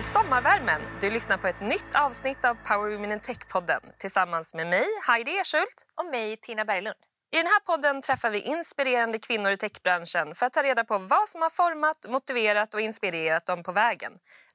i sommarvärmen. Du lyssnar på ett nytt avsnitt av Power Women in Tech-podden tillsammans med mig, Heidi Ersult. Och mig, Tina Berglund. I den här podden träffar vi inspirerande kvinnor i techbranschen för att ta reda på vad som har format, motiverat och inspirerat dem på vägen.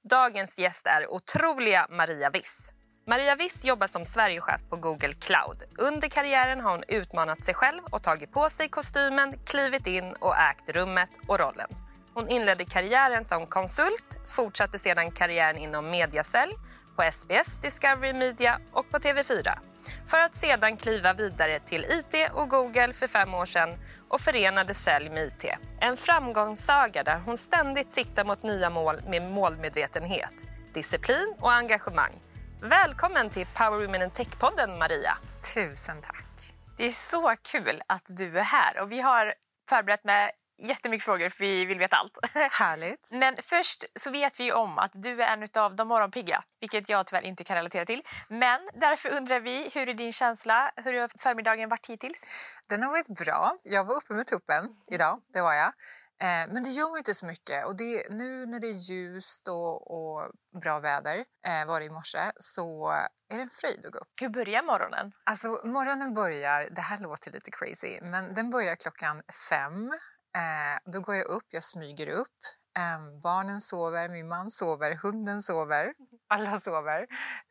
Dagens gäst är otroliga Maria Wiss. Maria Wiss jobbar som Sverigechef på Google Cloud. Under karriären har hon utmanat sig själv och tagit på sig kostymen, klivit in och ägt rummet och rollen. Hon inledde karriären som konsult, fortsatte sedan karriären inom mediasälj på SBS, Discovery Media och på TV4 för att sedan kliva vidare till IT och Google för fem år sedan och förenade sälj med IT. En framgångssaga där hon ständigt siktar mot nya mål med målmedvetenhet, disciplin och engagemang. Välkommen till Power Women in Tech-podden, Maria. Tusen tack. Det är så kul att du är här och vi har förberett med jättemycket frågor för vi vill veta allt. Härligt. Men först så vet vi om att du är en av de morgonpigga, vilket jag tyvärr inte kan relatera till. Men därför undrar vi, hur är din känsla? Hur har förmiddagen varit hittills? Den har varit bra. Jag var uppe med tuppen idag, det var jag. Eh, men det gör mig inte så mycket. Och det, nu när det är ljust och, och bra väder, eh, var det i morse, så är det en fröjd att gå upp. Hur börjar morgonen? Alltså morgonen börjar, det här låter lite crazy, men den börjar klockan fem. Eh, då går jag upp, jag smyger upp. Eh, barnen sover, min man sover, hunden sover. Alla sover.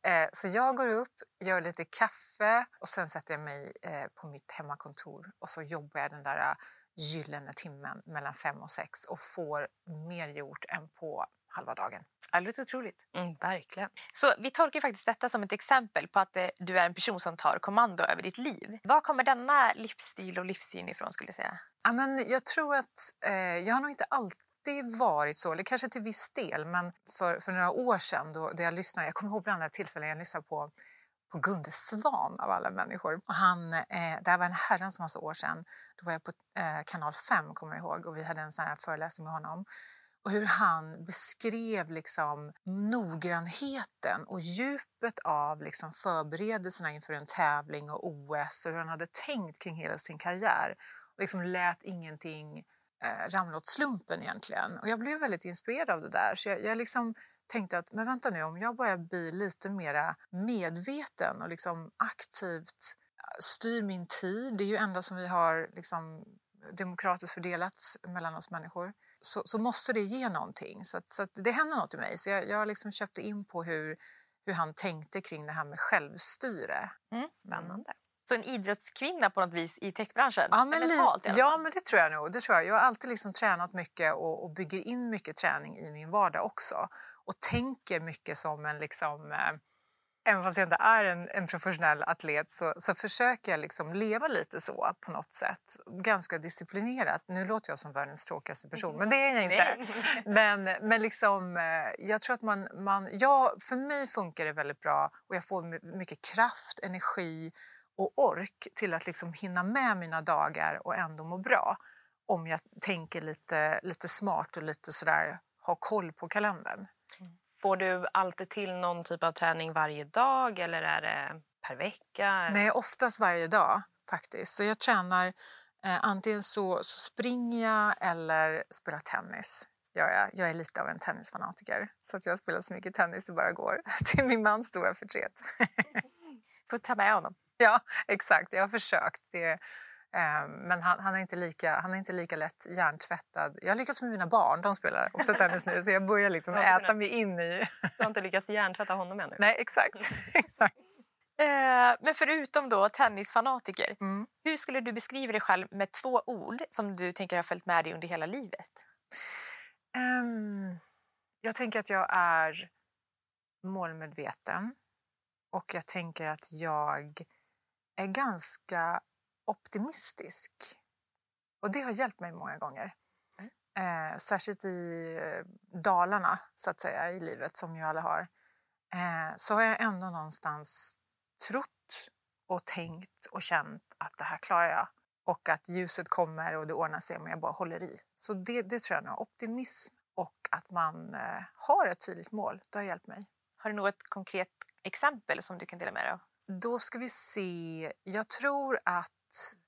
Eh, så jag går upp, gör lite kaffe och sen sätter jag mig eh, på mitt hemmakontor och så jobbar jag den där gyllene timmen mellan fem och sex och får mer gjort än på halva dagen. Låter otroligt. Mm, verkligen. Så vi tolkar faktiskt detta som ett exempel på att eh, du är en person som tar kommando över ditt liv. Var kommer denna livsstil och livssyn ifrån skulle jag säga? Ja, men jag tror att eh, jag har nog inte alltid varit så, eller kanske till viss del, men för, för några år sedan då, då jag lyssnade, jag kommer ihåg bland annat tillfällen jag lyssnade på på Gunde Svan av alla människor. Och han, eh, det här var en herrans massa år sedan. Då var jag på eh, kanal 5 kommer jag ihåg och vi hade en sån här föreläsning med honom. Och hur han beskrev liksom noggrannheten och djupet av liksom förberedelserna inför en tävling och OS och hur han hade tänkt kring hela sin karriär. Och liksom lät ingenting eh, ramla åt slumpen egentligen. Och jag blev väldigt inspirerad av det där. Så jag, jag liksom tänkte att men vänta nu, om jag börjar bli lite mera medveten och liksom aktivt styr min tid, det är ju enda som vi har liksom demokratiskt fördelat mellan oss människor, så, så måste det ge någonting. Så, att, så att det händer något i mig. Så jag, jag liksom köpte in på hur, hur han tänkte kring det här med självstyre. Mm. Spännande. Så en idrottskvinna på något vis i techbranschen? Ja, men, mentalt, ja, men det tror jag nog. Det tror jag. jag har alltid liksom tränat mycket och, och bygger in mycket träning i min vardag också. Och tänker mycket som en liksom, eh, även fast jag inte är en, en professionell atlet så, så försöker jag liksom leva lite så på något sätt. Ganska disciplinerat. Nu låter jag som världens tråkigaste person, men det är jag inte. Men, men liksom, eh, jag tror att man, man... Ja, för mig funkar det väldigt bra och jag får mycket kraft, energi och ork till att liksom hinna med mina dagar och ändå må bra. Om jag tänker lite, lite smart och lite sådär, har koll på kalendern. Får du alltid till någon typ av träning varje dag eller är det per vecka? Nej, oftast varje dag faktiskt. Så jag tränar eh, antingen så, så springer jag eller spelar tennis. Gör jag. jag är lite av en tennisfanatiker så att jag spelar så mycket tennis det bara går. Till min mans stora förtret. Får ta med honom. Ja, exakt. Jag har försökt. Det, Ehm, men han, han, är inte lika, han är inte lika lätt hjärntvättad. Jag har lyckats med mina barn, de spelar också tennis nu så jag börjar liksom äta mig in i... Du har inte lyckats hjärntvätta honom ännu? Nej, exakt. exakt. Eh, men förutom då tennisfanatiker, mm. hur skulle du beskriva dig själv med två ord som du tänker har följt med dig under hela livet? Um, jag tänker att jag är målmedveten och jag tänker att jag är ganska optimistisk. Och det har hjälpt mig många gånger. Mm. Eh, särskilt i eh, dalarna, så att säga, i livet som ju alla har. Eh, så har jag ändå någonstans trott och tänkt och känt att det här klarar jag. Och att ljuset kommer och det ordnar sig om jag bara håller i. Så det, det tror jag nog. Optimism och att man eh, har ett tydligt mål, det har hjälpt mig. Har du något konkret exempel som du kan dela med dig av? Då ska vi se. Jag tror att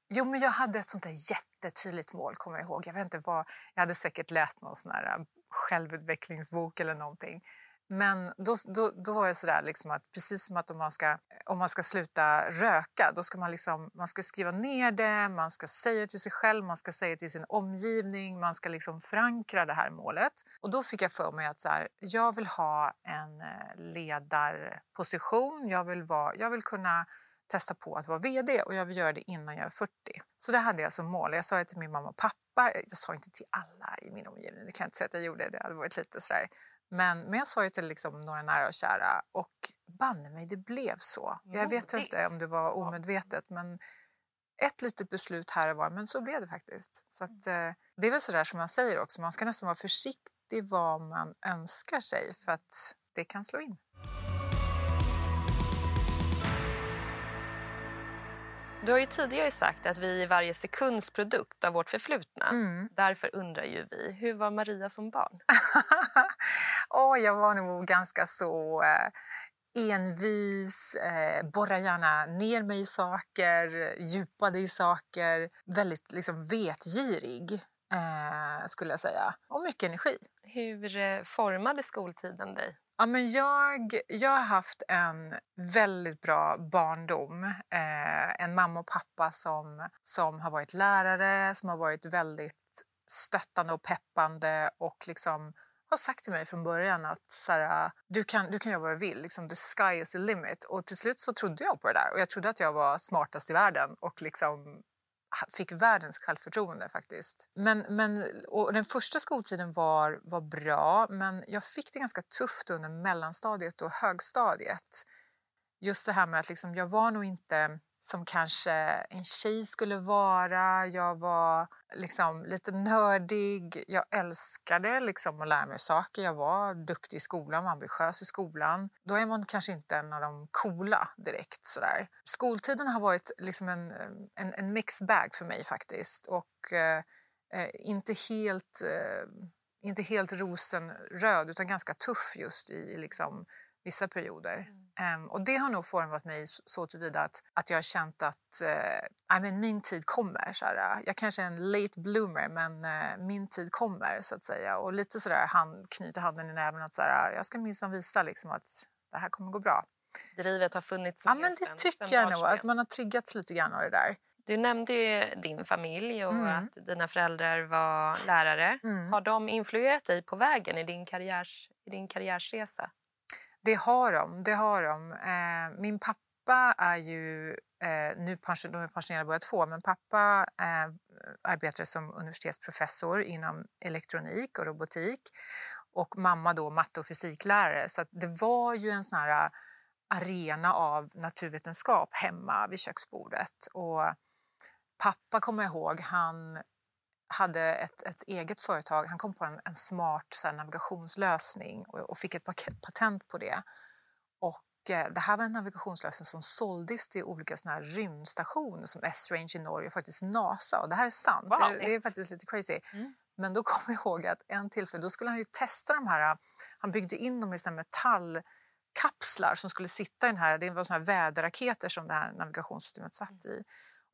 Jo, men jag hade ett sånt där jättetydligt mål, kommer jag ihåg. Jag vet inte vad, jag hade säkert läst någon sån här äh, självutvecklingsbok eller någonting. Men då, då, då var det sådär liksom att precis som att om man, ska, om man ska sluta röka då ska man, liksom, man ska skriva ner det, man ska säga det till sig själv, man ska säga det till sin omgivning, man ska liksom förankra det här målet. Och då fick jag för mig att så här, jag vill ha en eh, ledarposition, jag vill, vara, jag vill kunna testa på att vara VD och jag vill göra det innan jag är 40. Så det hade jag som mål. Jag sa det till min mamma och pappa. Jag sa inte till alla i min omgivning, det kan jag inte säga att jag gjorde. Det hade varit lite sådär. Men, men jag sa det till liksom några nära och kära och banne mig, det blev så. Jag vet inte om det var omedvetet men ett litet beslut här och var, men så blev det faktiskt. Så att, eh, det är väl sådär som man säger också, man ska nästan vara försiktig vad man önskar sig för att det kan slå in. Du har ju tidigare sagt att vi är varje sekunds produkt av vårt förflutna. Mm. Därför undrar ju vi, hur var Maria som barn? jag var nog ganska så eh, envis, eh, borrade gärna ner mig i saker, djupade i saker. Väldigt liksom vetgirig, eh, skulle jag säga. Och mycket energi. Hur eh, formade skoltiden dig? Ja, men jag, jag har haft en väldigt bra barndom. Eh, en mamma och pappa som, som har varit lärare, som har varit väldigt stöttande och peppande och liksom har sagt till mig från början att så här, äh, du, kan, du kan göra vad du vill, liksom, the sky is the limit. Och till slut så trodde jag på det där och jag trodde att jag var smartast i världen och liksom fick världens självförtroende faktiskt. Men, men, och den första skoltiden var, var bra men jag fick det ganska tufft under mellanstadiet och högstadiet. Just det här med att liksom, jag var nog inte som kanske en tjej skulle vara. Jag var liksom lite nördig. Jag älskade liksom att lära mig saker. Jag var duktig i skolan, var ambitiös i skolan. Då är man kanske inte en av de coola direkt. Sådär. Skoltiden har varit liksom en, en, en mixed bag för mig faktiskt. Och eh, eh inte helt... Eh, inte helt rosenröd utan ganska tuff just i liksom, vissa perioder. Mm. Um, och det har nog format mig så tillvida att, att jag har känt att uh, I mean, min tid kommer. Så här, jag kanske är en late bloomer men uh, min tid kommer så att säga. Och lite sådär hand, knyta handen i näven att så här, jag ska minsann visa liksom, att det här kommer gå bra. Drivet har funnits Ja men det tycker jag nog, att man har triggats lite grann av det där. Du nämnde ju din familj och mm. att dina föräldrar var lärare. Mm. Har de influerat dig på vägen i din, karriärs, i din karriärsresa? Det har de. Det har de. Eh, min pappa är ju eh, nu pension, de är pensionerade båda två, men pappa eh, arbetade som universitetsprofessor inom elektronik och robotik och mamma då matte och fysiklärare. Så det var ju en sån här eh, arena av naturvetenskap hemma vid köksbordet. Och pappa kommer jag ihåg, han hade ett, ett eget företag. Han kom på en, en smart så här, navigationslösning och, och, fick ett patent på det. Och eh, det här var en navigationslösning som såldes till olika såna här rymdstationer som S-Range i Norge och faktiskt NASA. Och det här är sant, wow, det, det, är faktiskt lite crazy. Mm. Men då kommer jag ihåg att en tillfälle, då skulle han ju testa de här, han byggde in dem i såna metallkapslar som skulle sitta i den här, det var såna här väderraketer som det här navigationssystemet satt i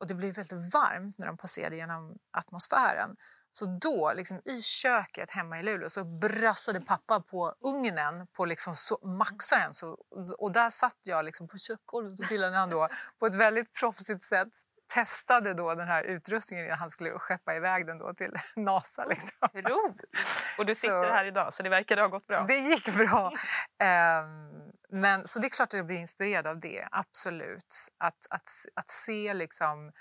och det blev väldigt varmt när de passerade genom atmosfären. Så då, liksom, i köket hemma i Luleå, så brassade pappa på ugnen på liksom så, maxaren. Så, och där satt jag liksom på köksgolvet och pillade han då på ett väldigt proffsigt sätt testade då den här utrustningen innan han skulle skeppa iväg den då till NASA. Liksom. Och du sitter så, här idag, så det verkar ha gått bra. Det gick bra. um, men, så det är klart att jag blir inspirerad av det, absolut. Att, att, att se liksom,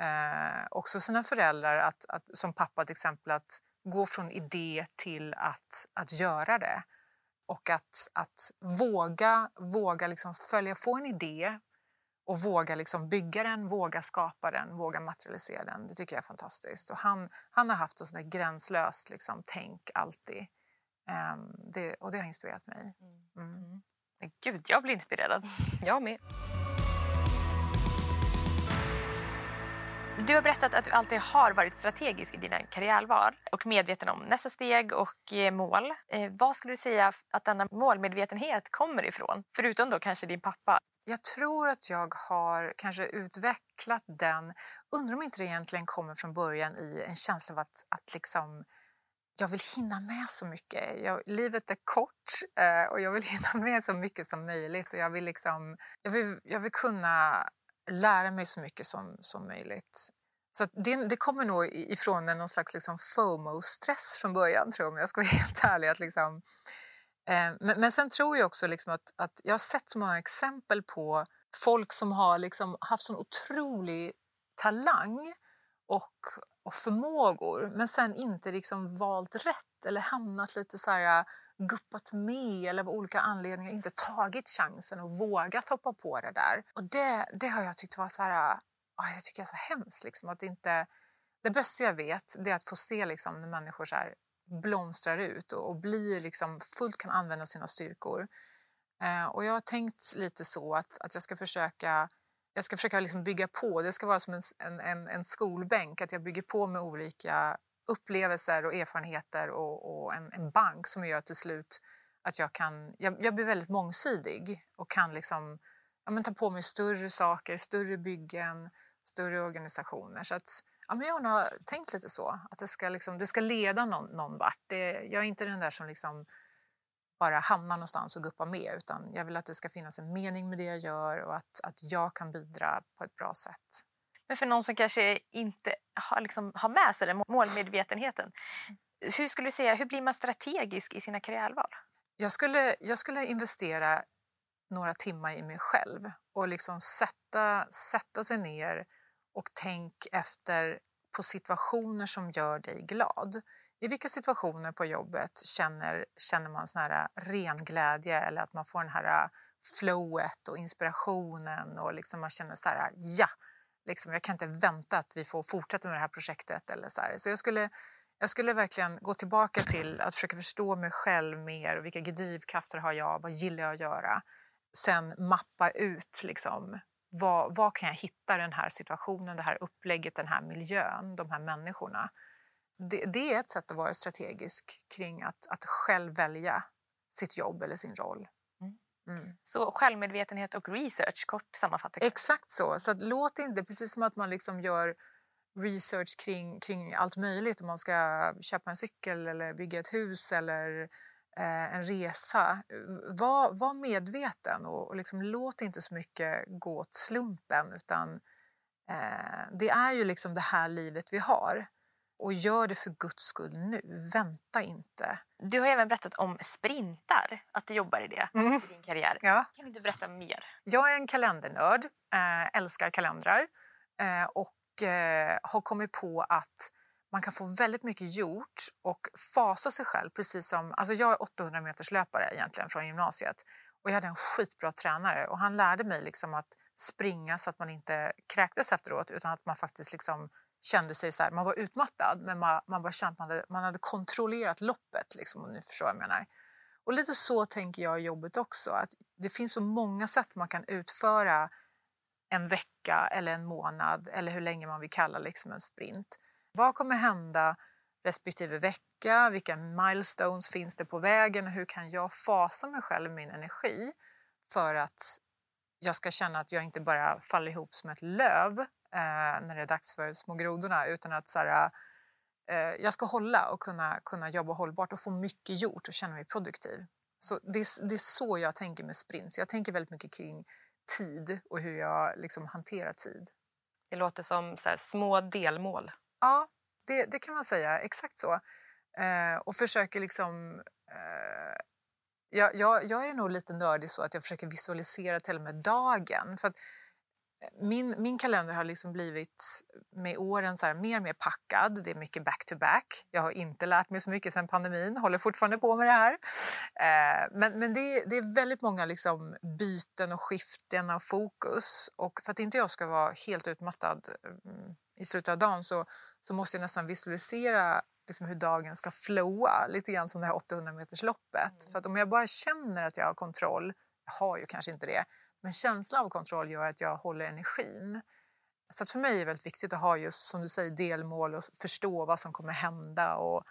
eh, också sina föräldrar, att, att, som pappa till exempel, att gå från idé till att, att göra det. Och att, att våga, våga liksom följa, få en idé och våga liksom bygga den, våga skapa den, våga materialisera den. Det tycker jag är fantastiskt. Och han, han har haft ett sånt gränslöst liksom, tänk alltid. Um, det, och det har inspirerat mig. Mm. mm. Men gud, jag blir inspirerad. Jag med. Du har berättat att du alltid har varit strategisk i dina karriärval och medveten om nästa steg och eh, mål. Eh, vad skulle du säga att denna målmedvetenhet kommer ifrån? Förutom då kanske din pappa. Jag tror att jag har kanske utvecklat den. Undrar om inte det egentligen kommer från början i en känsla av att, att liksom jag vill hinna med så mycket. Jag, livet är kort eh, och jag vill hinna med så mycket som möjligt. Och jag, vill liksom, jag, vill, jag vill kunna lära mig så mycket som, som möjligt. Så det, det, kommer nog ifrån någon slags liksom FOMO-stress från början, tror jag, om jag ska vara helt ärlig. Att liksom, eh, Eh, men, men sen tror jag också liksom att, att jag har sett så många exempel på folk som har liksom haft sån otrolig talang och, och förmågor men sen inte liksom valt rätt eller hamnat lite så här äh, guppat med eller av olika anledningar inte tagit chansen och vågat hoppa på det där. Och det, det har jag tyckt var så här, äh, jag tycker jag är så hemskt liksom att inte det bästa jag vet det är att få se liksom, när människor så här blomstrar ut och, och blir liksom, fullt kan använda sina styrkor. Eh, och jag har tänkt lite så att, att jag ska försöka jag ska försöka liksom bygga på. Det ska vara som en, en, en skolbänk, att jag bygger på med olika upplevelser och erfarenheter och, och en, en, bank som gör till slut att jag kan... Jag, jag blir väldigt mångsidig och kan liksom, ja, men ta på mig större saker, större byggen, större organisationer. Så att, ja, men jag har nog tänkt lite så, att det ska, liksom, det ska leda någon, någon vart. Det, jag är inte den där som liksom bara hamna någonstans och guppa med utan jag vill att det ska finnas en mening med det jag gör och att, att jag kan bidra på ett bra sätt. Men för någon som kanske inte har, liksom, har med sig den målmedvetenheten, hur skulle du säga, hur blir man strategisk i sina karriärval? Jag skulle, jag skulle investera några timmar i mig själv och liksom sätta, sätta sig ner och tänk efter på situationer som gör dig glad. I vilka situationer på jobbet känner, känner man sån här äh, ren glädje eller att man får den här äh, flowet och inspirationen och liksom man känner så här, äh, ja, liksom, jag kan inte vänta att vi får fortsätta med det här projektet. Eller så här. så jag skulle, jag skulle verkligen gå tillbaka till att försöka förstå mig själv mer. Vilka drivkrafter har jag? Vad gillar jag att göra? Sen mappa ut liksom, vad, vad kan jag hitta i den här situationen, det här upplägget, den här miljön, de här människorna det, det, är ett sätt att vara strategisk kring att, att själv välja sitt jobb eller sin roll. Mm. mm. Så självmedvetenhet och research, kort sammanfattat? Exakt så. så låt inte, precis som att man liksom gör research kring, kring allt möjligt, om man ska köpa en cykel eller bygga ett hus eller en resa. Var, var medveten och, och liksom, låt inte så mycket gå åt slumpen utan eh, det är ju liksom det här livet vi har. Och gör det för guds skull nu. Vänta inte. Du har även berättat om sprintar, att du jobbar i det mm. i din karriär. Ja. Kan du berätta mer? Jag är en kalendernörd, äh, älskar kalendrar äh, och har kommit på att man kan få väldigt mycket gjort och fasa sig själv. precis som, alltså Jag är 800 meters löpare egentligen från gymnasiet och jag hade en skitbra tränare och han lärde mig liksom att springa så att man inte kräktes efteråt utan att man faktiskt liksom kände sig så här, man var utmattad men man, man bara kände att man hade, man hade kontrollerat loppet liksom, om ni förstår vad jag menar. Och lite så tänker jag i jobbet också, att det finns så många sätt man kan utföra en vecka eller en månad eller hur länge man vill kalla liksom en sprint. Vad kommer hända respektive vecka? Vilka milestones finns det på vägen? Hur kan jag fasa mig själv min energi för att jag ska känna att jag inte bara faller ihop som ett löv eh, när det är dags för små grodorna utan att så här, eh, jag ska hålla och kunna, kunna jobba hållbart och få mycket gjort och känna mig produktiv. Så det, är, det är så jag tänker med sprints. Jag tänker väldigt mycket kring tid och hur jag liksom hanterar tid. Det låter som så här, små delmål. Ja, det, det, kan man säga. Exakt så. Eh, och försöker liksom... Eh, jag, jag, jag, är nog lite nördig så att jag försöker visualisera till och med dagen. För att min, min kalender har liksom blivit med åren så här, mer och mer packad. Det är mycket back-to-back. -back. Jag har inte lärt mig så mycket sen pandemin, håller fortfarande på med det här. Eh, men men det, det är väldigt många liksom byten och skiften av fokus. Och för att inte jag ska vara helt utmattad mm, i slutet av dagen så, så måste jag nästan visualisera liksom hur dagen ska flowa, lite grann som det här 800 metersloppet. Mm. För att om jag bara känner att jag har kontroll, jag har ju kanske inte det, men känslan av kontroll gör att jag håller energin. Så för mig är det väldigt viktigt att ha just som du säger delmål och förstå vad som kommer hända och,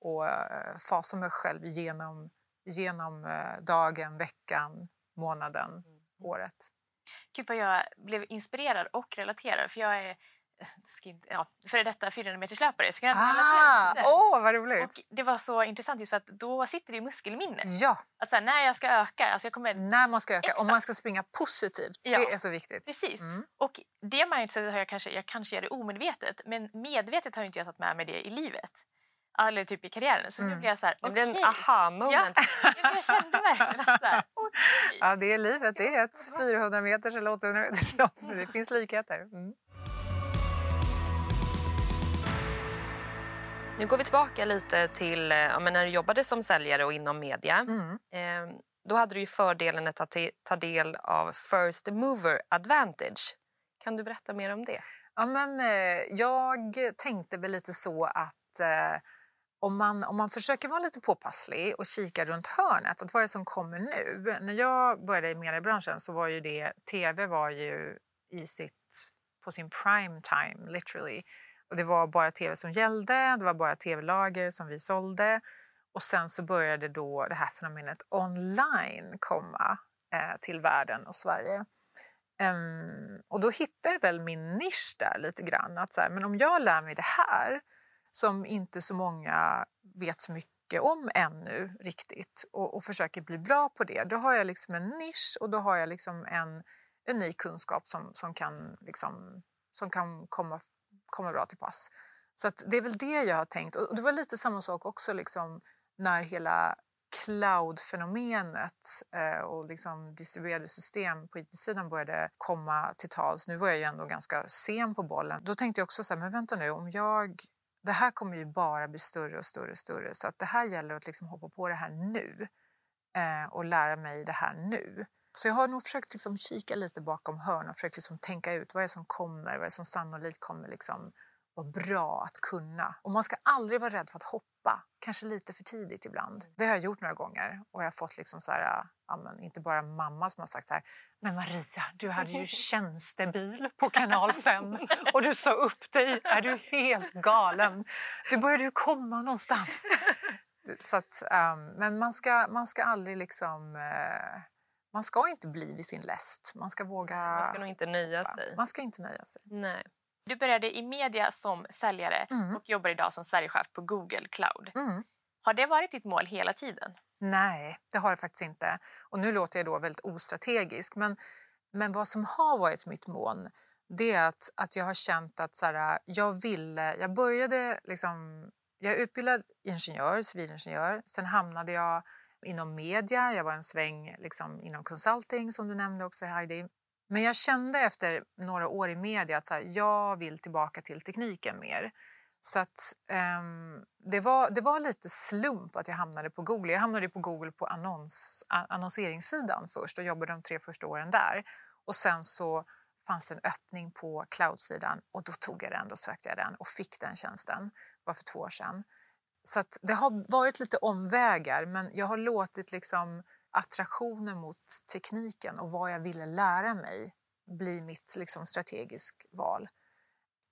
och eh, fasa mig själv genom, genom eh, dagen, veckan, månaden, mm. året. Gud vad jag blev inspirerad och relaterad för jag är inte- ja, före detta 400 meters löpare. Så kan jag Ah, det. åh, vad roligt! Och det var så intressant just för att då sitter det i muskelminne. Ja, Att så här, när jag ska öka, alltså jag kommer... när man ska öka. Om Exakt. man ska springa positivt. Ja. Det är så viktigt. Precis. Mm. Och det mindsetet har jag kanske, jag kanske gör det omedvetet, men medvetet har ju inte jag tagit med mig det i livet. Eller typ i karriären. Så nu Mm. blir jag så här, Det blir okej. en aha-moment. Ja, jag kände verkligen att så här, okej. Ja, det är livet. Det är ett 400 meters eller 800 meters lopp. Det finns likheter. Mm. Nu går vi tillbaka lite till eh, ja, när du jobbade som säljare och inom media. Mm. Eh, då hade du ju fördelen att ta, ta del av First Mover Advantage. Kan du berätta mer om det? Ja, men, eh, jag tänkte väl lite så att eh, om, man, om man försöker vara lite påpasslig och kika runt hörnet, att vad är det som kommer nu? När jag började i mediebranschen så var ju det, tv var ju i sitt, på sin prime time, literally. Och det var bara tv som gällde, det var bara tv-lager som vi sålde. Och sen så började då det här fenomenet online komma eh, till världen och Sverige. Um, och då hittade jag väl min nisch där lite grann. Att så här, men om jag lär mig det här som inte så många vet så mycket om ännu riktigt och, och försöker bli bra på det, då har jag liksom en nisch och då har jag liksom en unik kunskap som, som kan, liksom, som kan komma, Kommer bra till pass. Så att det är väl det jag har tänkt. Och det var lite samma sak också liksom, när hela cloud-fenomenet eh, och liksom distribuerade system på IT-sidan började komma till tals. Nu var jag ju ändå ganska sen på bollen. Då tänkte jag också så här, men vänta nu, om jag... Det här kommer ju bara bli större och större och större. Så att det här gäller att liksom hoppa på det här nu eh, och lära mig det här nu. Så jag har nog försökt liksom kika lite bakom hörn och försökt liksom tänka ut vad är det som kommer, vad är som sannolikt kommer liksom vara bra att kunna. Och man ska aldrig vara rädd för att hoppa, kanske lite för tidigt ibland. Det har jag gjort några gånger och jag har fått liksom så här, ja, men inte bara mamma som har sagt så här, men Maria, du hade ju tjänstebil på kanal 5 och du sa upp dig, är du helt galen? Du började ju komma någonstans. Så att, um, men man ska, man ska aldrig liksom, uh, man ska inte bli vid sin läst. Man ska våga... Man ska nog inte nöja sig. Man ska inte nöja sig. Nej. Du började i media som säljare Mm. och jobbar idag som Sverigechef på Google Cloud. Mm. Har det varit ditt mål hela tiden? Nej, det har det faktiskt inte. Och nu låter jag då väldigt ostrategisk. Men, men vad som har varit mitt mål det är att, att jag har känt att så här, jag ville... Jag började liksom... Jag är utbildad ingenjör, civilingenjör. Sen hamnade jag inom media. Jag var en sväng liksom, inom consulting, som du nämnde också, Heidi. Men jag kände efter några år i media att så här, jag vill tillbaka till tekniken mer. Så att, um, det, var, det var lite slump att jag hamnade på Google. Jag hamnade på Google på annons, annonseringssidan först och jobbade de tre första åren där. Och sen så fanns det en öppning på cloud-sidan och då tog jag den, då sökte jag den och fick den tjänsten. Det var för två år sedan. Så det har varit lite omvägar men jag har låtit liksom attraktionen mot tekniken och vad jag ville lära mig bli mitt liksom strategiskt val.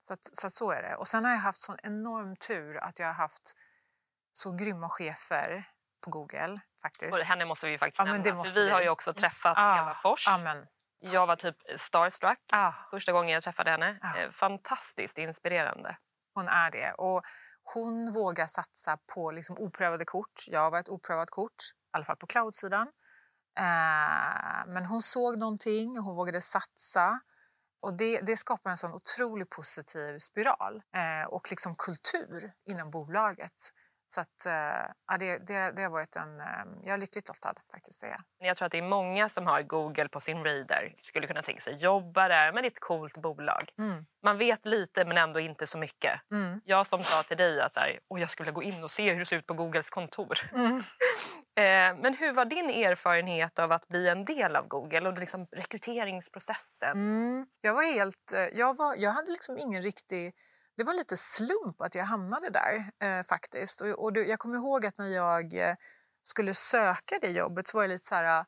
Så, att, så att så är det. Och sen har jag haft sån enorm tur att jag har haft så grymma chefer på Google faktiskt. Och henne måste vi faktiskt Ja, nämna. för vi vi. har ju också träffat Ah, Eva Fors. Amen. Jag var typ starstruck Ah, första gången jag träffade henne. Ja. Eh, Fantastiskt inspirerande. hon är det. Och hon vågar satsa på liksom oprövade kort. Jag var ett oprövat kort, i alla fall på cloud-sidan. Eh, men hon såg någonting och hon vågade satsa. Och det, det skapar en sån otroligt positiv spiral eh, och liksom kultur inom bolaget. Så att, eh, ja, det, det, det har varit en... Eh, jag är lyckligt lottad faktiskt. Det. jag. Tror att det är många som har Google på sin radar. Skulle kunna tänka sig jobba där, men det är ett coolt bolag. Mm. Man vet lite men ändå inte så mycket. Mm. Jag som sa till dig att så här, "Åh, jag skulle gå in och se hur det ser ut på Googles kontor. Mm. Eh, men hur var din erfarenhet av att bli en del av Google och liksom rekryteringsprocessen? Mm. Jag var helt... Jag, var, jag hade liksom ingen riktig... Det var lite slump att jag hamnade där eh, faktiskt. Och, och jag kommer ihåg att när jag eh, skulle söka det jobbet så var det lite så här...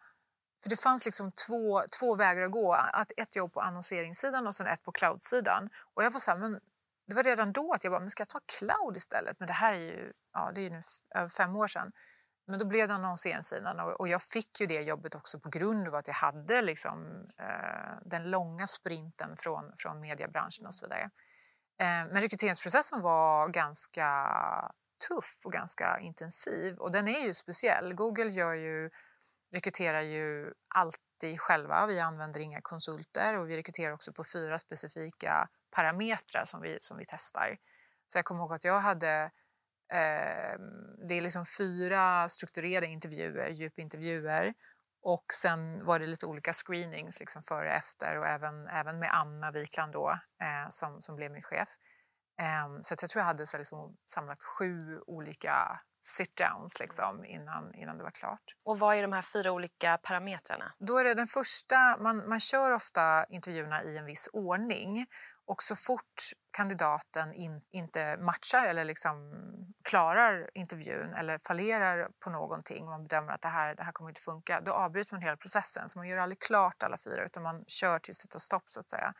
För det fanns liksom två, två vägar att gå. Att ett jobb på annonseringssidan och sen ett på cloud-sidan. Och jag var så här, men det var redan då att jag bara, men ska jag ta cloud istället? Men det här är ju, ja, det är ju nu över fem år sedan. Men då blev det annonseringssidan och, och jag fick ju det jobbet också på grund av att jag hade liksom, eh, den långa sprinten från, från mediebranschen och så vidare. Eh, men rekryteringsprocessen var ganska tuff och ganska intensiv och den är ju speciell. Google gör ju, rekryterar ju alltid själva, vi använder inga konsulter och vi rekryterar också på fyra specifika parametrar som vi, som vi testar. Så jag kommer ihåg att jag hade eh, det är liksom fyra strukturerade intervjuer, djupintervjuer och sen var det lite olika screenings liksom före och efter och även, även med Anna Wikland då, eh, som, som blev min chef. Um, så jag tror jag hade så liksom, samlat sju olika sit-downs liksom, innan, innan det var klart. Och vad är de här fyra olika parametrarna? Då är det den första, man, man kör ofta intervjuerna i en viss ordning och så fort kandidaten in, inte matchar eller liksom klarar intervjun eller fallerar på någonting och man bedömer att det här, det här kommer inte funka, då avbryter man hela processen. Så man gör aldrig klart alla fyra utan man kör tills det tar stopp så att säga.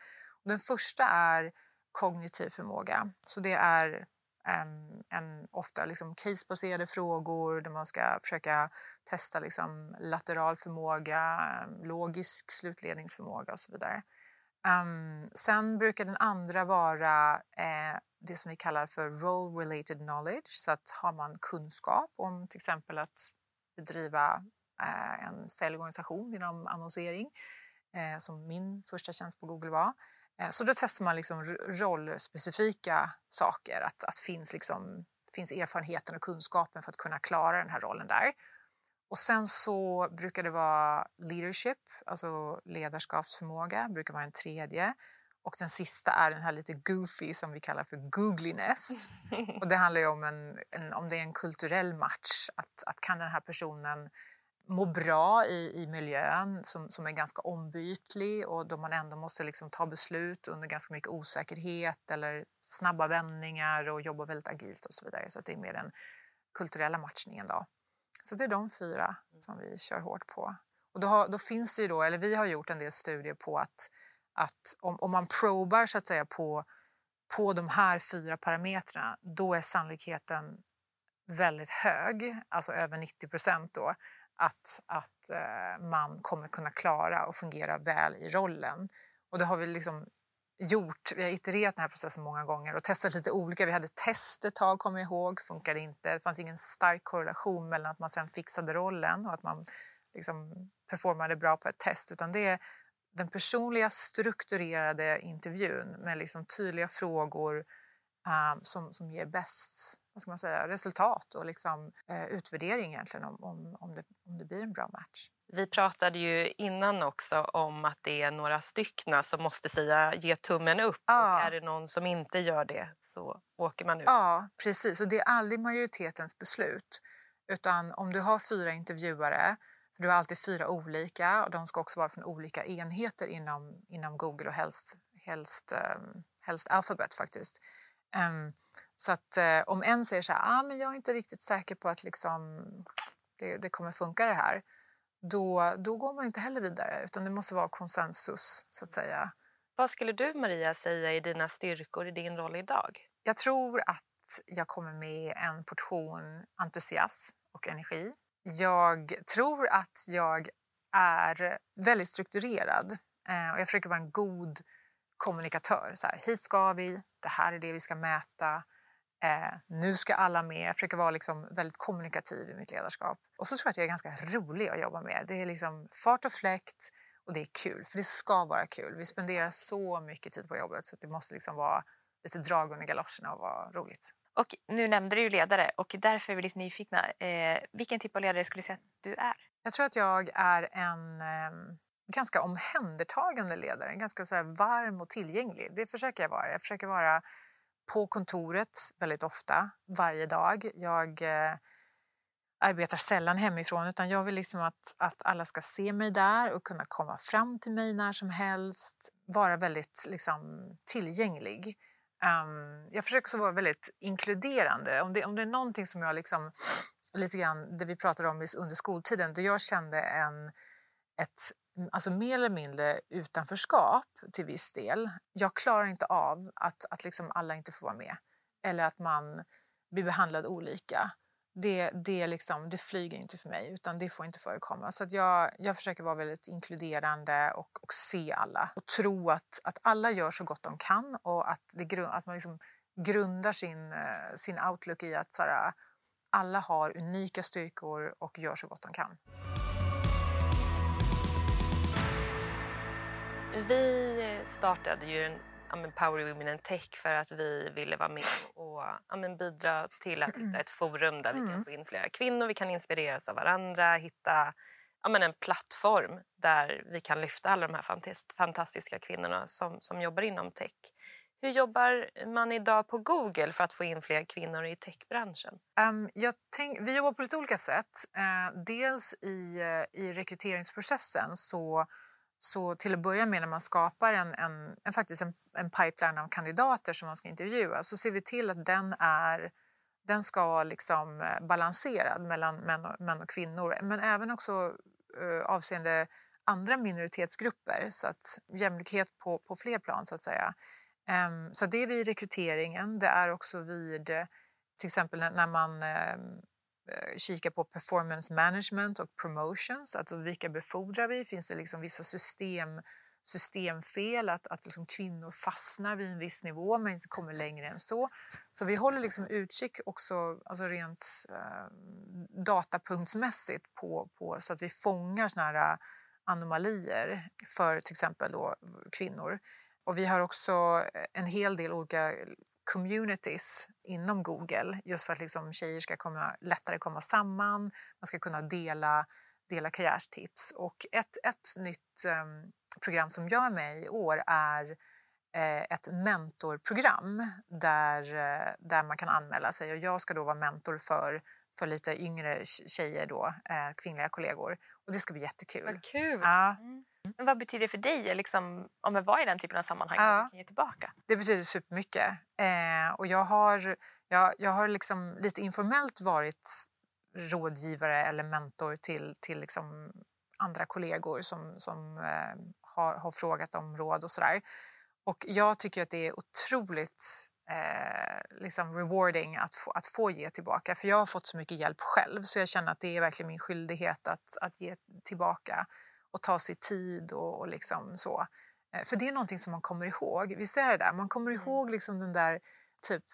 Och den första är kognitiv förmåga. Så det är en, en, ofta liksom casebaserade frågor där man ska försöka testa liksom lateral förmåga, logisk slutledningsförmåga och så vidare. Um, sen brukar den andra vara eh, det som vi kallar för role related knowledge. Så att har man kunskap om till exempel att bedriva eh, en säljorganisation inom annonsering, eh, som min första tjänst på Google var, Eh, så då testar man liksom rollspecifika saker, att, att finns, liksom, finns erfarenheten och kunskapen för att kunna klara den här rollen där. Och sen så brukar det vara leadership, alltså ledarskapsförmåga, brukar vara den tredje. Och den sista är den här lite goofy som vi kallar för googliness. Och det handlar ju om, en, en, om det är en kulturell match, att, att kan den här personen må bra i, i miljön som, som är ganska ombytlig och då man ändå måste liksom ta beslut under ganska mycket osäkerhet eller snabba vändningar och jobba väldigt agilt och så vidare. Så det är mer den kulturella matchningen då. Så det är de fyra som vi kör hårt på. Och då, har, då finns det då, eller vi har gjort en del studier på att, att om, om man probar så att säga på, på de här fyra parametrarna, då är sannolikheten väldigt hög, alltså över 90 procent då, att, att eh, man kommer kunna klara och fungera väl i rollen. Och det har vi liksom gjort. Vi har itererat den här processen många gånger och testat lite olika. Vi hade test ett tag, kommer jag ihåg, funkade inte. Det fanns ingen stark korrelation mellan att man sen fixade rollen och att man liksom performade bra på ett test, utan det är den personliga strukturerade intervjun med liksom tydliga frågor um, som, som ger bäst vad ska man säga, resultat och liksom, eh, utvärdering egentligen om, om, om, det, om det blir en bra match. Vi pratade ju innan också om att det är några styckna som måste säga ge tummen upp. Ja. Och är det någon som inte gör det så åker man ut. Ja, precis. Och det är aldrig majoritetens beslut. Utan om du har fyra intervjuare, för du har alltid fyra olika och de ska också vara från olika enheter inom, inom Google och helst, helst, um, helst Alphabet faktiskt. Um, så att eh, om en säger så här, ah, men jag är inte riktigt säker på att liksom, det, det, kommer funka det här, då, då går man inte heller vidare utan det måste vara konsensus så att säga. Vad skulle du Maria säga är dina styrkor i din roll idag? Jag tror att jag kommer med en portion entusiasm och energi. Jag tror att jag är väldigt strukturerad eh, och jag försöker vara en god kommunikatör. Så här, hit ska vi, det här är det vi ska mäta, Eh, nu ska alla med. Jag försöker vara liksom väldigt kommunikativ i mitt ledarskap. Och så tror jag att jag är ganska rolig att jobba med. Det är liksom fart och fläkt och det är kul, för det ska vara kul. Vi spenderar så mycket tid på jobbet så det måste liksom vara lite drag under galoscherna och vara roligt. Och nu nämnde du ju ledare och därför är vi lite nyfikna. Eh, vilken typ av ledare skulle du säga att du är? Jag tror att jag är en eh, ganska omhändertagande ledare, ganska så varm och tillgänglig. Det försöker jag vara. Jag försöker vara på kontoret väldigt ofta, varje dag. Jag eh, arbetar sällan hemifrån utan jag vill liksom att, att alla ska se mig där och kunna komma fram till mig när som helst. Vara väldigt liksom, tillgänglig. Um, jag försöker också vara väldigt inkluderande. Om det, om det är någonting som jag liksom, lite grann det vi pratade om under skoltiden, då jag kände en, ett alltså mer eller mindre utanförskap till viss del. Jag klarar inte av att, att liksom alla inte får vara med eller att man blir behandlad olika. det, det, liksom, det flyger inte för mig, utan det får inte förekomma. Så att jag, jag försöker vara väldigt inkluderande och, och se alla och tro att, att alla gör så gott de kan och att, det, att man liksom grundar sin, eh, sin outlook i att så här, alla har unika styrkor och gör så gott de kan. Vi startade ju en ja, Power Women in Tech för att vi ville vara med och ja, bidra till att hitta ett forum där vi kan mm. få in flera kvinnor, vi kan inspireras av varandra, hitta ja, en plattform där vi kan lyfta alla de här fantastiska kvinnorna som, som jobbar inom tech. Hur jobbar man idag på Google för att få in fler kvinnor i techbranschen? Um, tänk, vi jobbar på lite olika sätt. Uh, dels i, uh, i rekryteringsprocessen så så till att börja med när man skapar en, en, en faktiskt en, en, pipeline av kandidater som man ska intervjua så ser vi till att den är den ska liksom eh, balanserad mellan män och, män och kvinnor men även också eh, avseende andra minoritetsgrupper så att jämlikhet på, på fler plan så att säga. Um, så det är vid rekryteringen, det är också vid eh, till exempel när man Eh, Eh, kika på performance management och promotions, alltså vilka befordrar vi? Finns det liksom vissa system, systemfel, att, att liksom kvinnor fastnar vid en viss nivå men inte kommer längre än så. Så vi håller liksom utkik också alltså rent eh, datapunktsmässigt på, på, så att vi fångar såna här eh, anomalier för till exempel då kvinnor. Och vi har också en hel del olika communities inom Google just för att liksom tjejer ska komma, lättare komma samman, man ska kunna dela, dela karriärstips. Och ett, ett nytt um, program som jag är med i år är eh, ett mentorprogram där, eh, där man kan anmäla sig och jag ska då vara mentor för för lite yngre tjejer, då, eh, kvinnliga kollegor. Och det ska bli jättekul. Vad kul! Ja. Mm. Men vad betyder det för dig liksom, om att vara i den typen av sammanhang ja. och ge tillbaka? Det betyder supermycket. Eh, och jag har, jag, jag har liksom lite informellt varit rådgivare eller mentor till, till liksom andra kollegor som, som eh, har, har frågat om råd och sådär. Och jag tycker att det är otroligt eh, liksom rewarding att få, att få ge tillbaka. För jag har fått så mycket hjälp själv så jag känner att det är verkligen min skyldighet att, att ge tillbaka och ta sig tid och, och liksom så. Eh, för det är någonting som man kommer ihåg. Visst är det där? Man kommer mm. ihåg liksom den där typ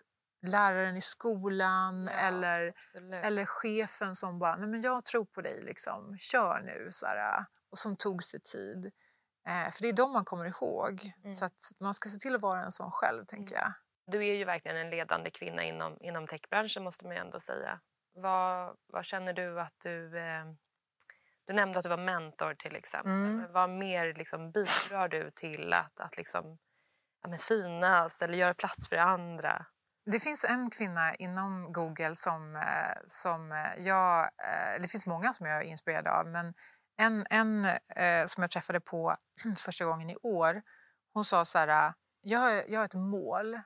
läraren i skolan ja, eller, eller chefen som bara, nej men jag tror på dig, liksom. kör nu. Så här, och som tog sig tid. Eh, för det är de man kommer ihåg. Mm. Så man ska se till att vara en sån själv, tänker mm. jag. Du är ju verkligen en ledande kvinna inom, inom techbranschen måste man ju ändå säga. Vad, vad känner du att du... Eh, du nämnde att du var mentor till exempel. Mm. Vad mer liksom, bidrar du till att, att liksom, ja, synas eller göra plats för andra? Det finns en kvinna inom Google som, eh, som jag... Eh, det finns många som jag är inspirerad av men en, en eh, som jag träffade på första gången i år hon sa så här, jag har, jag har ett mål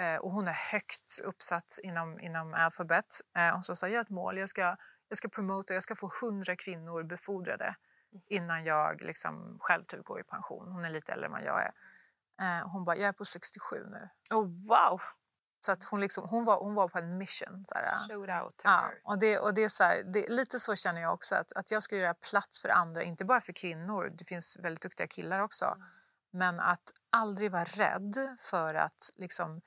Eh, och hon är högt uppsatt inom, inom Alphabet. Eh, hon sa jag har ett mål, jag ska, jag ska promota, jag ska få 100 kvinnor befordrade mm. innan jag liksom själv typ går i pension. Hon är lite äldre än vad jag är. Eh, hon bara, jag är på 67 nu. Oh, wow! Så att hon, liksom, hon, var, hon var på en mission. Så här, Showed out ja, och det, och det är så här, det, Lite så känner jag också, att, att jag ska göra plats för andra, inte bara för kvinnor. Det finns väldigt duktiga killar också. Mm. Men att aldrig vara rädd för att liksom,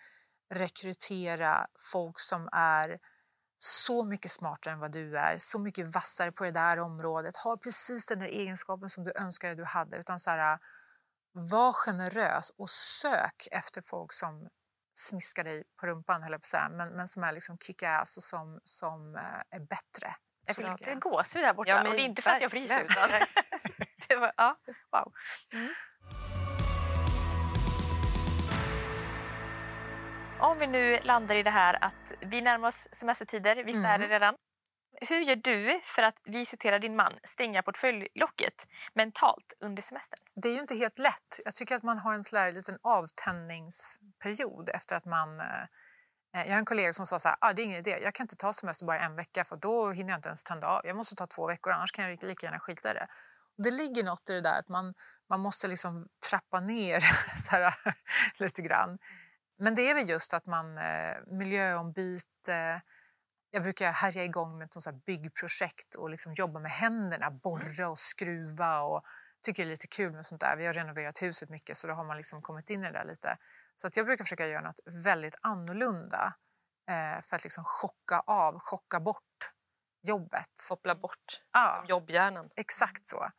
rekrytera folk som är så mycket smartare än vad du är, så mycket vassare på det där området, har precis den där egenskapen som du önskade att du hade. Utan så här, var generös och sök efter folk som smiskar dig på rumpan, höll på säga, men, men som är liksom kick-ass och som, som eh, är bättre. Jag fick lite gåshud där borta. Ja, men, och det är inte för att jag fryser. Utan det var, ja, wow. Mm. Om vi nu landar i det här att vi närmar oss semestertider, vissa mm. är det redan. Hur gör du för att visitera din man, stänga portföljlocket mentalt under semestern? Det är ju inte helt lätt. Jag tycker att man har en sån liten avtändningsperiod efter att man eh, jag har en kollega som sa så här, ah, det är ingen idé, jag kan inte ta semester bara en vecka för då hinner jag inte ens tända av. Jag måste ta två veckor annars kan jag lika gärna skita i det. Det ligger något i det där att man, man måste liksom trappa ner så här, lite grann. Men det är väl just att man eh, miljöombyte. jag brukar härja igång med ett sånt här byggprojekt och liksom jobba med händerna, borra och skruva och tycker det är lite kul med sånt där. Vi har renoverat huset mycket så då har man liksom kommit in i det där lite. Så att jag brukar försöka göra något väldigt annorlunda eh, för att liksom chocka av, chocka bort jobbet. Koppla bort Ja, jobbhjärnan. exakt så.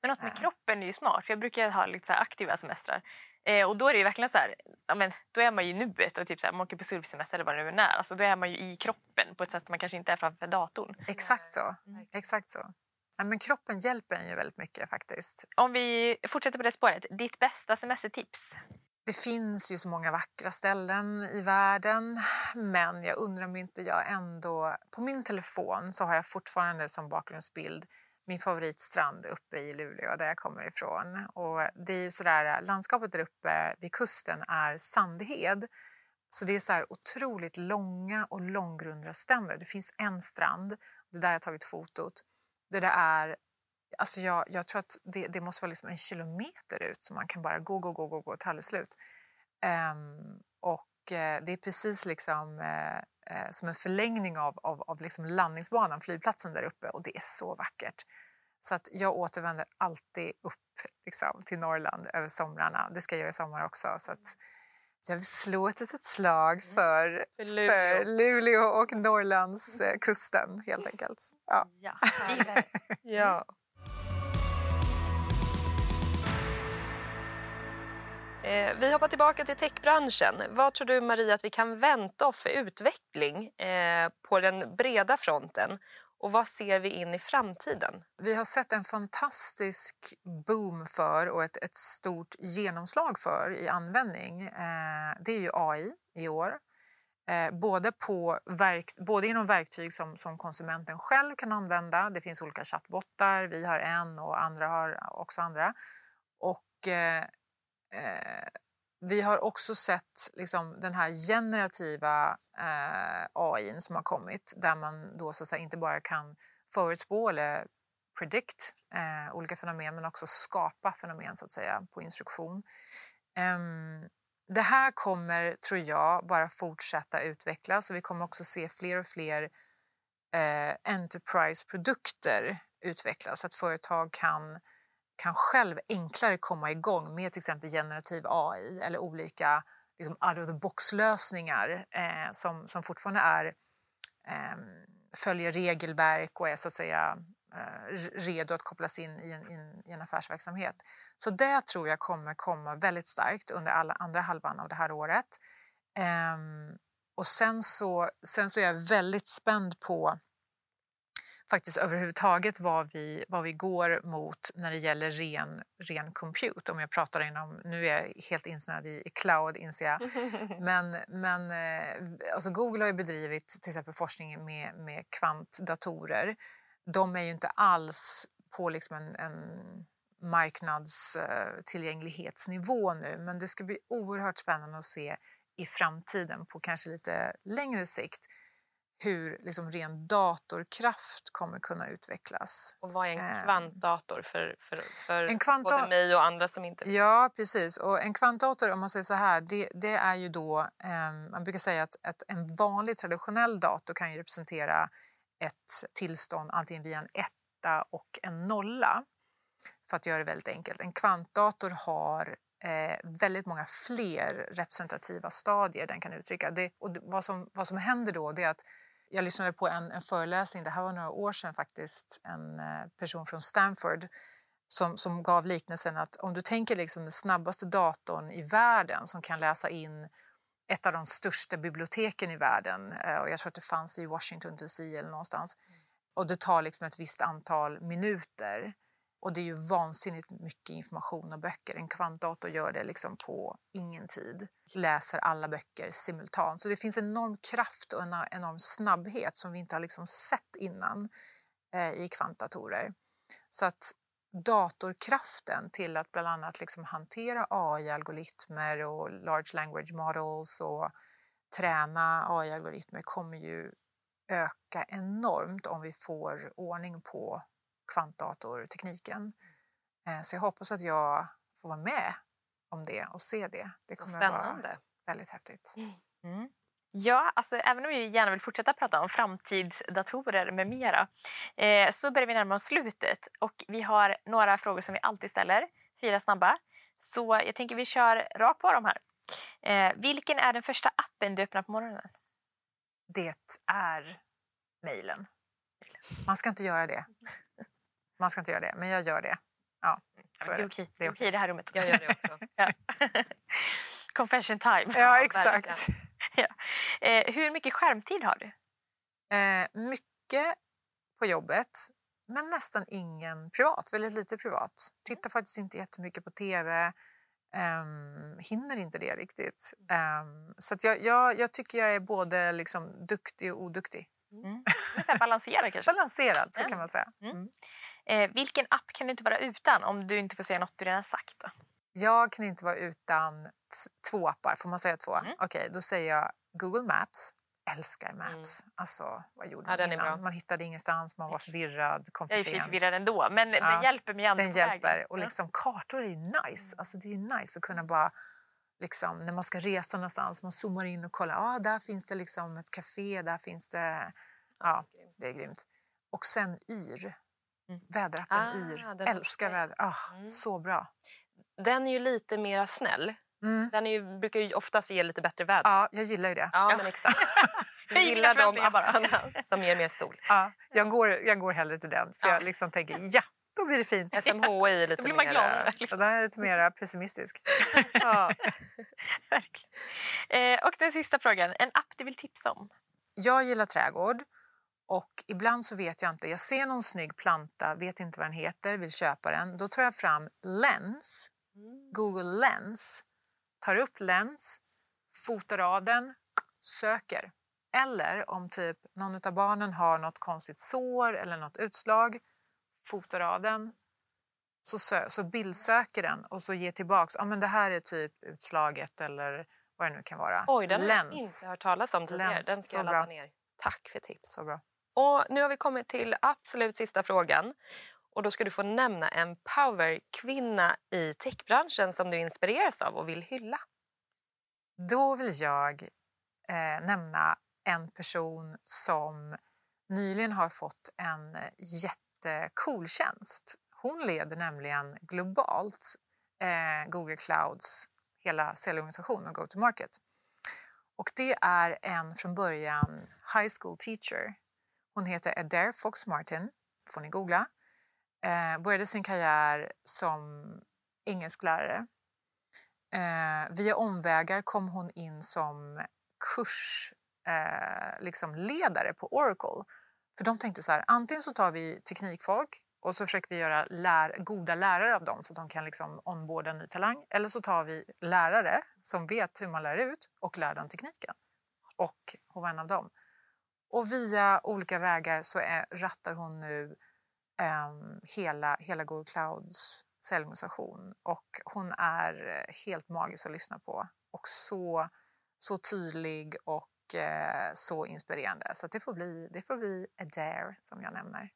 Men något med Äh. kroppen är ju smart. För jag brukar ha lite så här aktiva semestrar. Eh, och då är det verkligen så här, ja, men, då är man ju i nuet och typ så här, man åker på surfsemester eller vad det nu är. Alltså, då är man ju i kroppen på ett sätt som man kanske inte är framför datorn. Exakt så. Exakt så. Ja, men kroppen hjälper en ju väldigt mycket faktiskt. Om vi fortsätter på det spåret, ditt bästa semestertips? Det finns ju så många vackra ställen i världen men jag undrar om inte jag ändå... På min telefon så har jag fortfarande som bakgrundsbild min favoritstrand uppe i Luleå där jag kommer ifrån. Och det är sådär, äh, landskapet där uppe vid kusten är Sandhed. Så det är så här otroligt långa och långgrunda stränder. Det finns en strand, det är där jag tagit fotot. Det där är Alltså jag, jag tror att det, det måste vara liksom en kilometer ut så man kan bara gå, gå, gå, gå, gå till alldeles slut. Um, och eh, det är precis liksom, eh, eh, eh, som en förlängning av, av, av liksom landningsbanan, flygplatsen där uppe och det är så vackert. Så att jag återvänder alltid upp liksom, till Norrland över somrarna. Det ska jag göra i sommar också. Så att jag vill slå ett litet slag för, För Luleå. för Luleå och Norrlandskusten helt enkelt. Ja. Ja. Ja. Eh, vi hoppar tillbaka till techbranschen. Vad tror du, Maria, att vi kan vänta oss för utveckling eh, på den breda fronten? Och vad ser vi in i framtiden? Vi har sett en fantastisk boom för och ett, ett stort genomslag för i användning. Eh, det är ju AI i år. Eh, både, på verk, både inom verktyg som, som konsumenten själv kan använda. Det finns olika chattbottar, vi har en och andra har också andra. Och eh, eh, vi har också sett liksom, den här generativa eh, AI som har kommit där man då så att säga, inte bara kan förutspå eller predict eh, olika fenomen men också skapa fenomen så att säga på instruktion. Ehm, det här kommer, tror jag, bara fortsätta utvecklas och vi kommer också se fler och fler eh, enterprise-produkter utvecklas. Att företag kan, kan själv enklare komma igång med till exempel generativ AI eller olika liksom, out of the box-lösningar eh, som, som fortfarande är, eh, följer regelverk och är så att säga eh, redo att kopplas in i en, in, i en affärsverksamhet. Så det tror jag kommer komma väldigt starkt under alla andra halvan av det här året. Ehm, och sen så, sen så är jag väldigt spänd på faktiskt överhuvudtaget vad vi, vad vi går mot när det gäller ren, ren compute. Om jag pratar inom, nu är jag helt insnöad i, i cloud inser jag. Men, men eh, alltså Google har ju bedrivit till exempel forskning med, med kvantdatorer. De är ju inte alls på liksom en, en marknadstillgänglighetsnivå nu men det ska bli oerhört spännande att se i framtiden på kanske lite längre sikt hur liksom ren datorkraft kommer kunna utvecklas. Och vad är en Eh. kvantdator för, för, för En kvantda- både mig och andra som inte... Ja, precis. Och en kvantdator, om man säger så här, det, det är ju då... Eh, man brukar säga att, att en vanlig traditionell dator kan ju representera ett tillstånd antingen via en etta och en nolla. För att göra det väldigt enkelt. En kvantdator har eh, väldigt många fler representativa stadier den kan uttrycka. Det, och vad, som, vad som händer då är att jag lyssnade på en, en föreläsning, det här var några år sedan faktiskt, en eh, person från Stanford som, som gav liknelsen att om du tänker liksom den snabbaste datorn i världen som kan läsa in ett av de största biblioteken i världen eh, och jag tror att det fanns i Washington DC eller någonstans och det tar liksom ett visst antal minuter och det är ju vansinnigt mycket information och böcker. En kvantdator gör det liksom på ingen tid. Läser alla böcker simultant. Så det finns enorm kraft och en enorm snabbhet som vi inte har liksom sett innan eh, i kvantdatorer. Så att datorkraften till att bland annat liksom hantera AI-algoritmer och large language models och träna AI-algoritmer kommer ju öka enormt om vi får ordning på kvantdatortekniken. Eh, Så jag hoppas att jag får vara med om det och se det. Det kommer att vara spännande. väldigt häftigt. Mm. Ja, alltså även om vi gärna vill fortsätta prata om framtidsdatorer med mera eh, så börjar vi närma oss slutet och vi har några frågor som vi alltid ställer, fyra snabba. Så jag tänker vi kör rakt på dem här. Eh, vilken är den första appen du öppnar på morgonen? Det är mejlen. Man ska inte göra det. Man ska inte göra det, men jag gör det. Ja, så det är okej. Det är okej i det här rummet. Jag gör det också. Ja. Confession time. Ja, exakt. Ja. Eh, hur mycket skärmtid har du? Eh, mycket på jobbet, men nästan ingen privat. Väldigt lite privat. Tittar faktiskt inte jättemycket på tv. Um, hinner inte det riktigt. Ehm, så att jag, jag, jag tycker jag är både liksom duktig och oduktig. Mm. Det är så här Balansera kanske. Balanserad, så Ja. kan man säga. Mm. Mm. Eh, vilken app kan du inte vara utan om du inte får säga något du redan sagt? Då? Jag kan inte vara utan två appar. Får man säga två? Mm. Okej, då säger jag Google Maps. Älskar Maps. Alltså, vad gjorde Ja, man är innan? bra. Man hittade ingenstans, man var förvirrad, kom Jag för är ju sent. förvirrad ändå, men Ja. den hjälper mig ändå Den på vägen. hjälper. Och liksom, kartor är ju nice. Alltså, det är nice att kunna bara... Liksom, när man ska resa någonstans, man zoomar in och kollar. Ah, där finns det liksom ett café, där finns det... Ja, det är grymt. Och sen Yr. Mm. Väderappen Ah, Yr. den Älskar väder. Ah, Mm. Så bra. Den är ju lite mer snäll. Mm. Den är ju, brukar ju oftast ge lite bättre väder. Ja, jag gillar ju det. Ja, Ja. men exakt. Jag gillar de apparna som ger mer sol. Ja, jag, går, jag går hellre till den, för Ja. jag liksom tänker ja, då blir det fint. SMHI är lite Då blir man mer... gladare. Och där är lite mer pessimistisk. Ja. Verkligen. Eh, och den sista frågan. En app du vill tipsa om? Jag gillar trädgård och ibland så vet jag inte. Jag ser någon snygg planta, vet inte vad den heter, vill köpa den. Då tar jag fram Lens, Google Lens, tar upp Lens, fotar av den, söker. Eller om typ någon av barnen har något konstigt sår eller något utslag, fotar av den, så, sö- så bildsöker den och så ger tillbaks. Ja, men det här är typ utslaget eller vad det nu kan vara. Oj, den har jag inte hört talas om tidigare. Lens, Den ska så jag ladda bra. ner. Tack för tips. Så bra. Och nu har vi kommit till absolut sista frågan. Och då ska du få nämna en powerkvinna i techbranschen som du inspireras av och vill hylla. Då vill jag eh, nämna en person som nyligen har fått en jättecool tjänst. Hon leder nämligen globalt eh, Google Clouds hela säljorganisation och go-to-market. Och det är en från början high school teacher. Hon heter Adair Fox Martin, får ni googla. Eh, började sin karriär som engelsklärare Eh, via omvägar kom hon in som kursledare eh, liksom ledare på Oracle. För de tänkte så här, antingen så tar vi teknikfolk och så försöker vi göra lär, goda lärare av dem så att de kan liksom onboarda ny talang. Eller så tar vi lärare som vet hur man lär ut och lär dem tekniken. Och hon var en av dem. Och via olika vägar så är, rattar hon nu ehm, hela, hela Google Clouds säljorganisation och hon är eh, helt magisk att lyssna på och så, så tydlig och eh, så inspirerande. Så det får bli, det får bli Adair som jag nämner.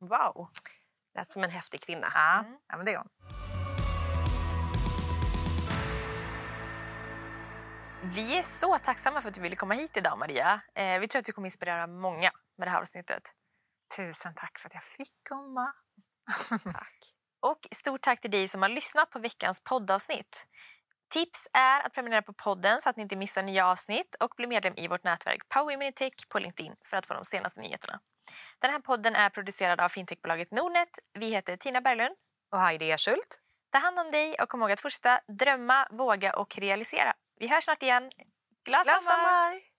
Wow! Lät som en häftig kvinna. Ja, Mm. ja men det är hon. Vi är så tacksamma för att du ville komma hit idag, Maria. Eh, vi tror att du kommer inspirera många med det här avsnittet. Tusen tack för att jag fick komma. Tack. Och stort tack till dig som har lyssnat på veckans poddavsnitt. Tips är att prenumerera på podden så att ni inte missar nya avsnitt och bli medlem i vårt nätverk Power Women in Tech på LinkedIn för att få de senaste nyheterna. Den här podden är producerad av fintechbolaget Nordnet. Vi heter Tina Berglund. Och Heidi Ersult. Ta hand om dig och kom ihåg att fortsätta drömma, våga och realisera. Vi hörs snart igen. Glad, Glad sommar! sommar!